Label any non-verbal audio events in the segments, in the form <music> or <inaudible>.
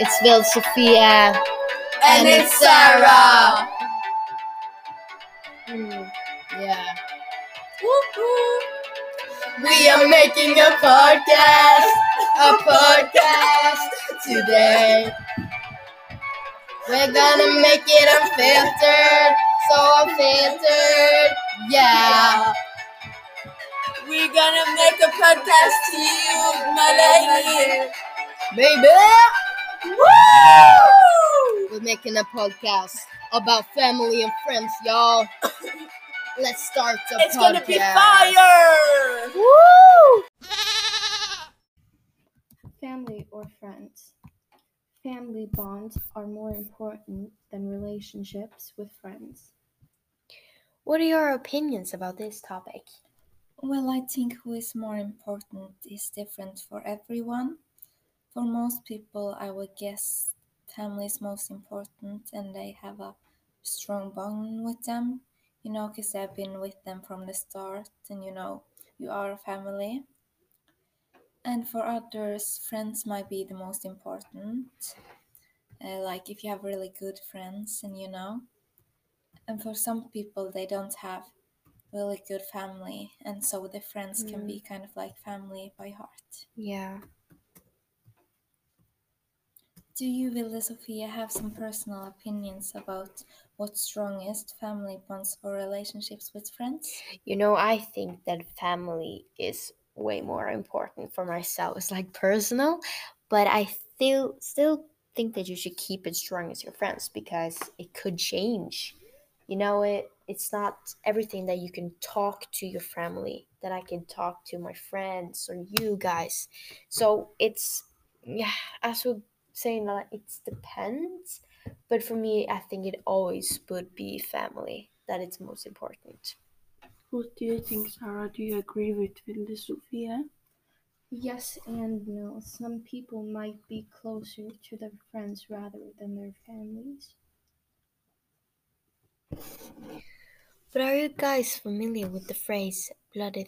It's Vilde Sofie. And it's Sarah. Hmm, yeah. Woo-hoo. We are making a podcast, <laughs> a podcast today. We're gonna make it unfiltered, so unfiltered, yeah. We're gonna make a podcast to you, my lady. Baby! Woo! We're making a podcast about family and friends, y'all. Let's start the It's podcast. It's gonna be fire! Woo! Family or friends. Family bonds are more important than relationships with friends. What are your opinions about this topic? Well, I think who is more important is different for everyone. For most people, I would guess family is most important and they have a strong bond with them, you know, because I've been with them from the start and you know, you are a family. And for others, friends might be the most important. Uh, like if you have really good friends and you know. And for some people, they don't have really good family and so the friends can be kind of like family by heart Yeah. Do you Vilde Sofie have some personal opinions about what's strongest family bonds or relationships with friends You know, I think that family is way more important for myself. It's like personal, but I still still think that you should keep it strong as your friends because it could change. You know, it it's not everything that you can talk to your family that I can talk to my friends or you guys. So it's yeah, as we saying that it depends. But for me, I think it always would be family that it's most important. What do you think, Sarah? Do you agree with Vilde Sofie? Yes and no. Some people might be closer to their friends rather than their families. But are you guys familiar with the phrase blood is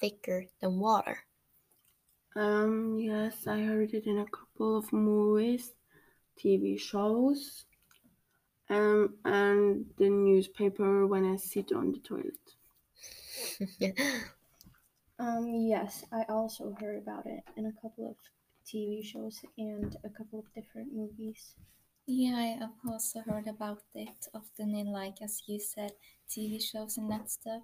thicker than water? Um, yes, I heard it in a couple of movies, TV shows, um, and the newspaper when I sit on the toilet. <laughs> Um, yes, I also heard about it in a couple of TV shows and a couple of different movies. yeah i have also heard about it often in like as you said tv shows and that stuff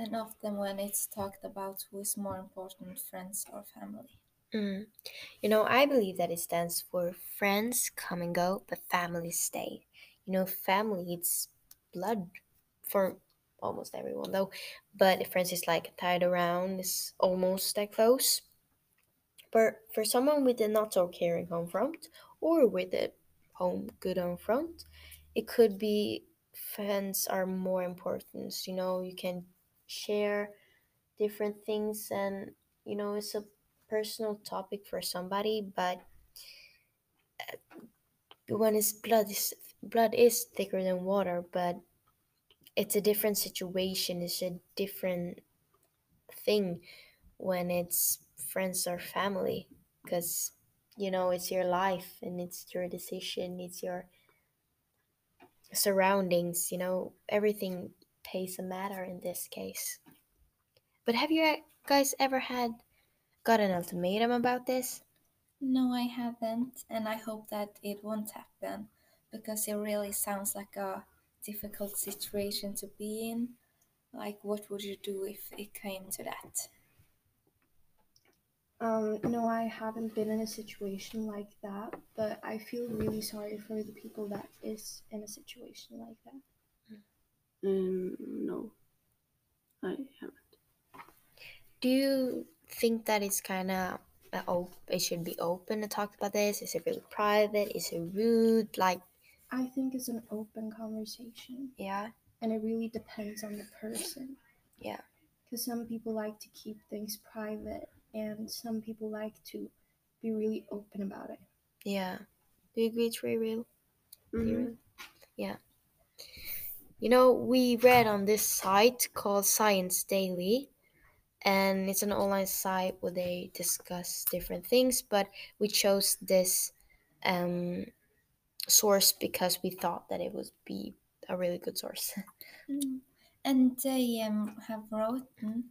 and often when it's talked about who is more important friends or family Mm. You know, I believe that it stands for friends come and go, but family stay. You know, family it's blood for almost everyone though, but friends is like tied around, is almost that close. But for someone with a not so caring home front or with a home good home front, it could be friends are more important. You know, you can share different things and you know it's a personal topic for somebody, but uh, when it's blood is blood is thicker than water, but it's a different situation. It's a different thing when it's friends or family, because you know it's your life and it's your decision. It's your surroundings. You know everything plays a matter in this case. But have you guys ever had got an ultimatum about this? No, I haven't, and I hope that it won't happen because it really sounds like a difficult situation to be in. Like, what would you do if it came to that? Um, no, I haven't been in a situation like that, but I feel really sorry for the people that is in a situation like that. Um, no, I haven't. Do you think that it's kind of op- it should be open to talk about this? Is it really private? Is it rude? Like, I think it's an open conversation, yeah, and it really depends on the person. Yeah. Because some people like to keep things private, and some people like to be really open about it. yeah. Do you agree it's very real? Mhm. Yeah. You know, we read on this site called Science Daily, and it's an online site where they discuss different things, but we chose this um, source because we thought that it would be a really good source. <laughs> Mm. And they um, have written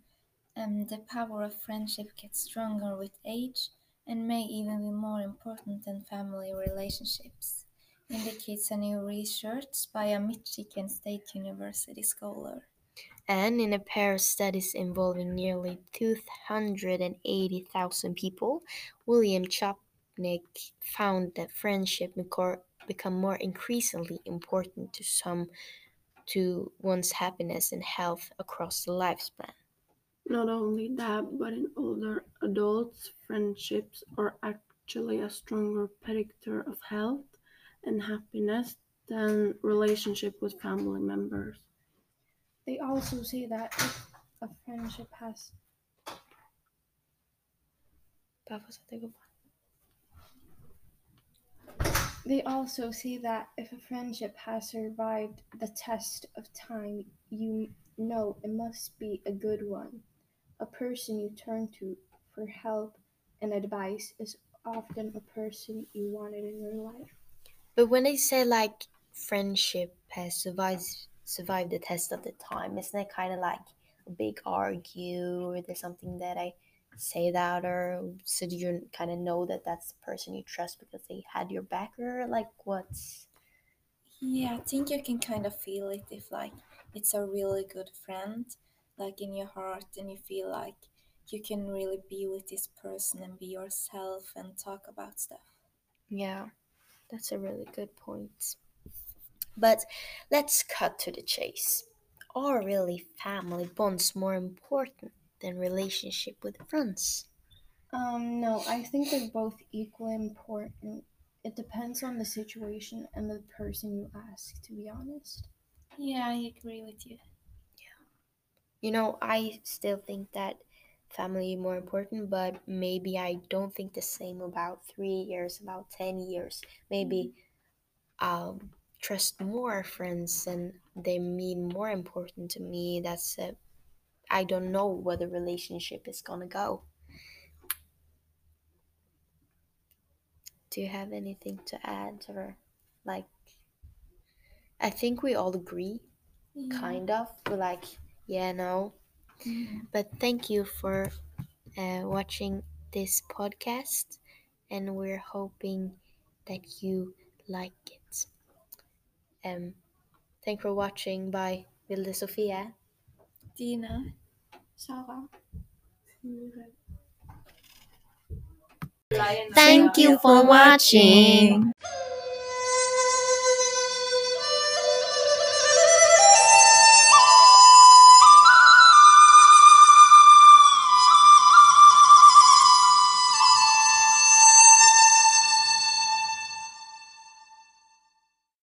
um, the power of friendship gets stronger with age and may even be more important than family relationships, indicates a new research by a Michigan State University scholar. And in a pair of studies involving nearly 280,000 people, William Chopik found that friendship become more increasingly important to some to one's happiness and health across the lifespan. Not only that, but in older adults, friendships are actually a stronger predictor of health and happiness than relationship with family members. They also say that if a friendship has They also say that if a friendship has survived the test of time, you know it must be a good one. A person you turn to for help and advice is often a person you wanted in your life. But when they say like friendship has survived survived the test of the time, isn't it kind of like a big argue? Or there's something that I say that or so do you kind of know that that's the person you trust because they had your back? Or like what's Yeah, I think you can kind of feel it if like it's a really good friend, like in your heart, and you feel like you can really be with this person and be yourself and talk about stuff. Yeah, that's a really good point. But let's cut to the chase. Are really family bonds more important than relationship with friends? Um, no, I think they're both equally important. It depends on the situation and the person you ask, to be honest. Yeah, I agree with you. Yeah. You know, I still think that family more important, but maybe I don't think the same about three years, about 10 years. Maybe mm-hmm. I'll trust more friends and they mean more important to me. That's it. I don't know where the relationship is gonna go. Do you have anything to add or like I think we all agree, Yeah. kind of. We're like, yeah, no. Mhm. But thank you for uh, watching this podcast, and we're hoping that you like it. Um, thank for watching. Bye, Vilde Sofie. Dina. Sarah? Thank you for watching.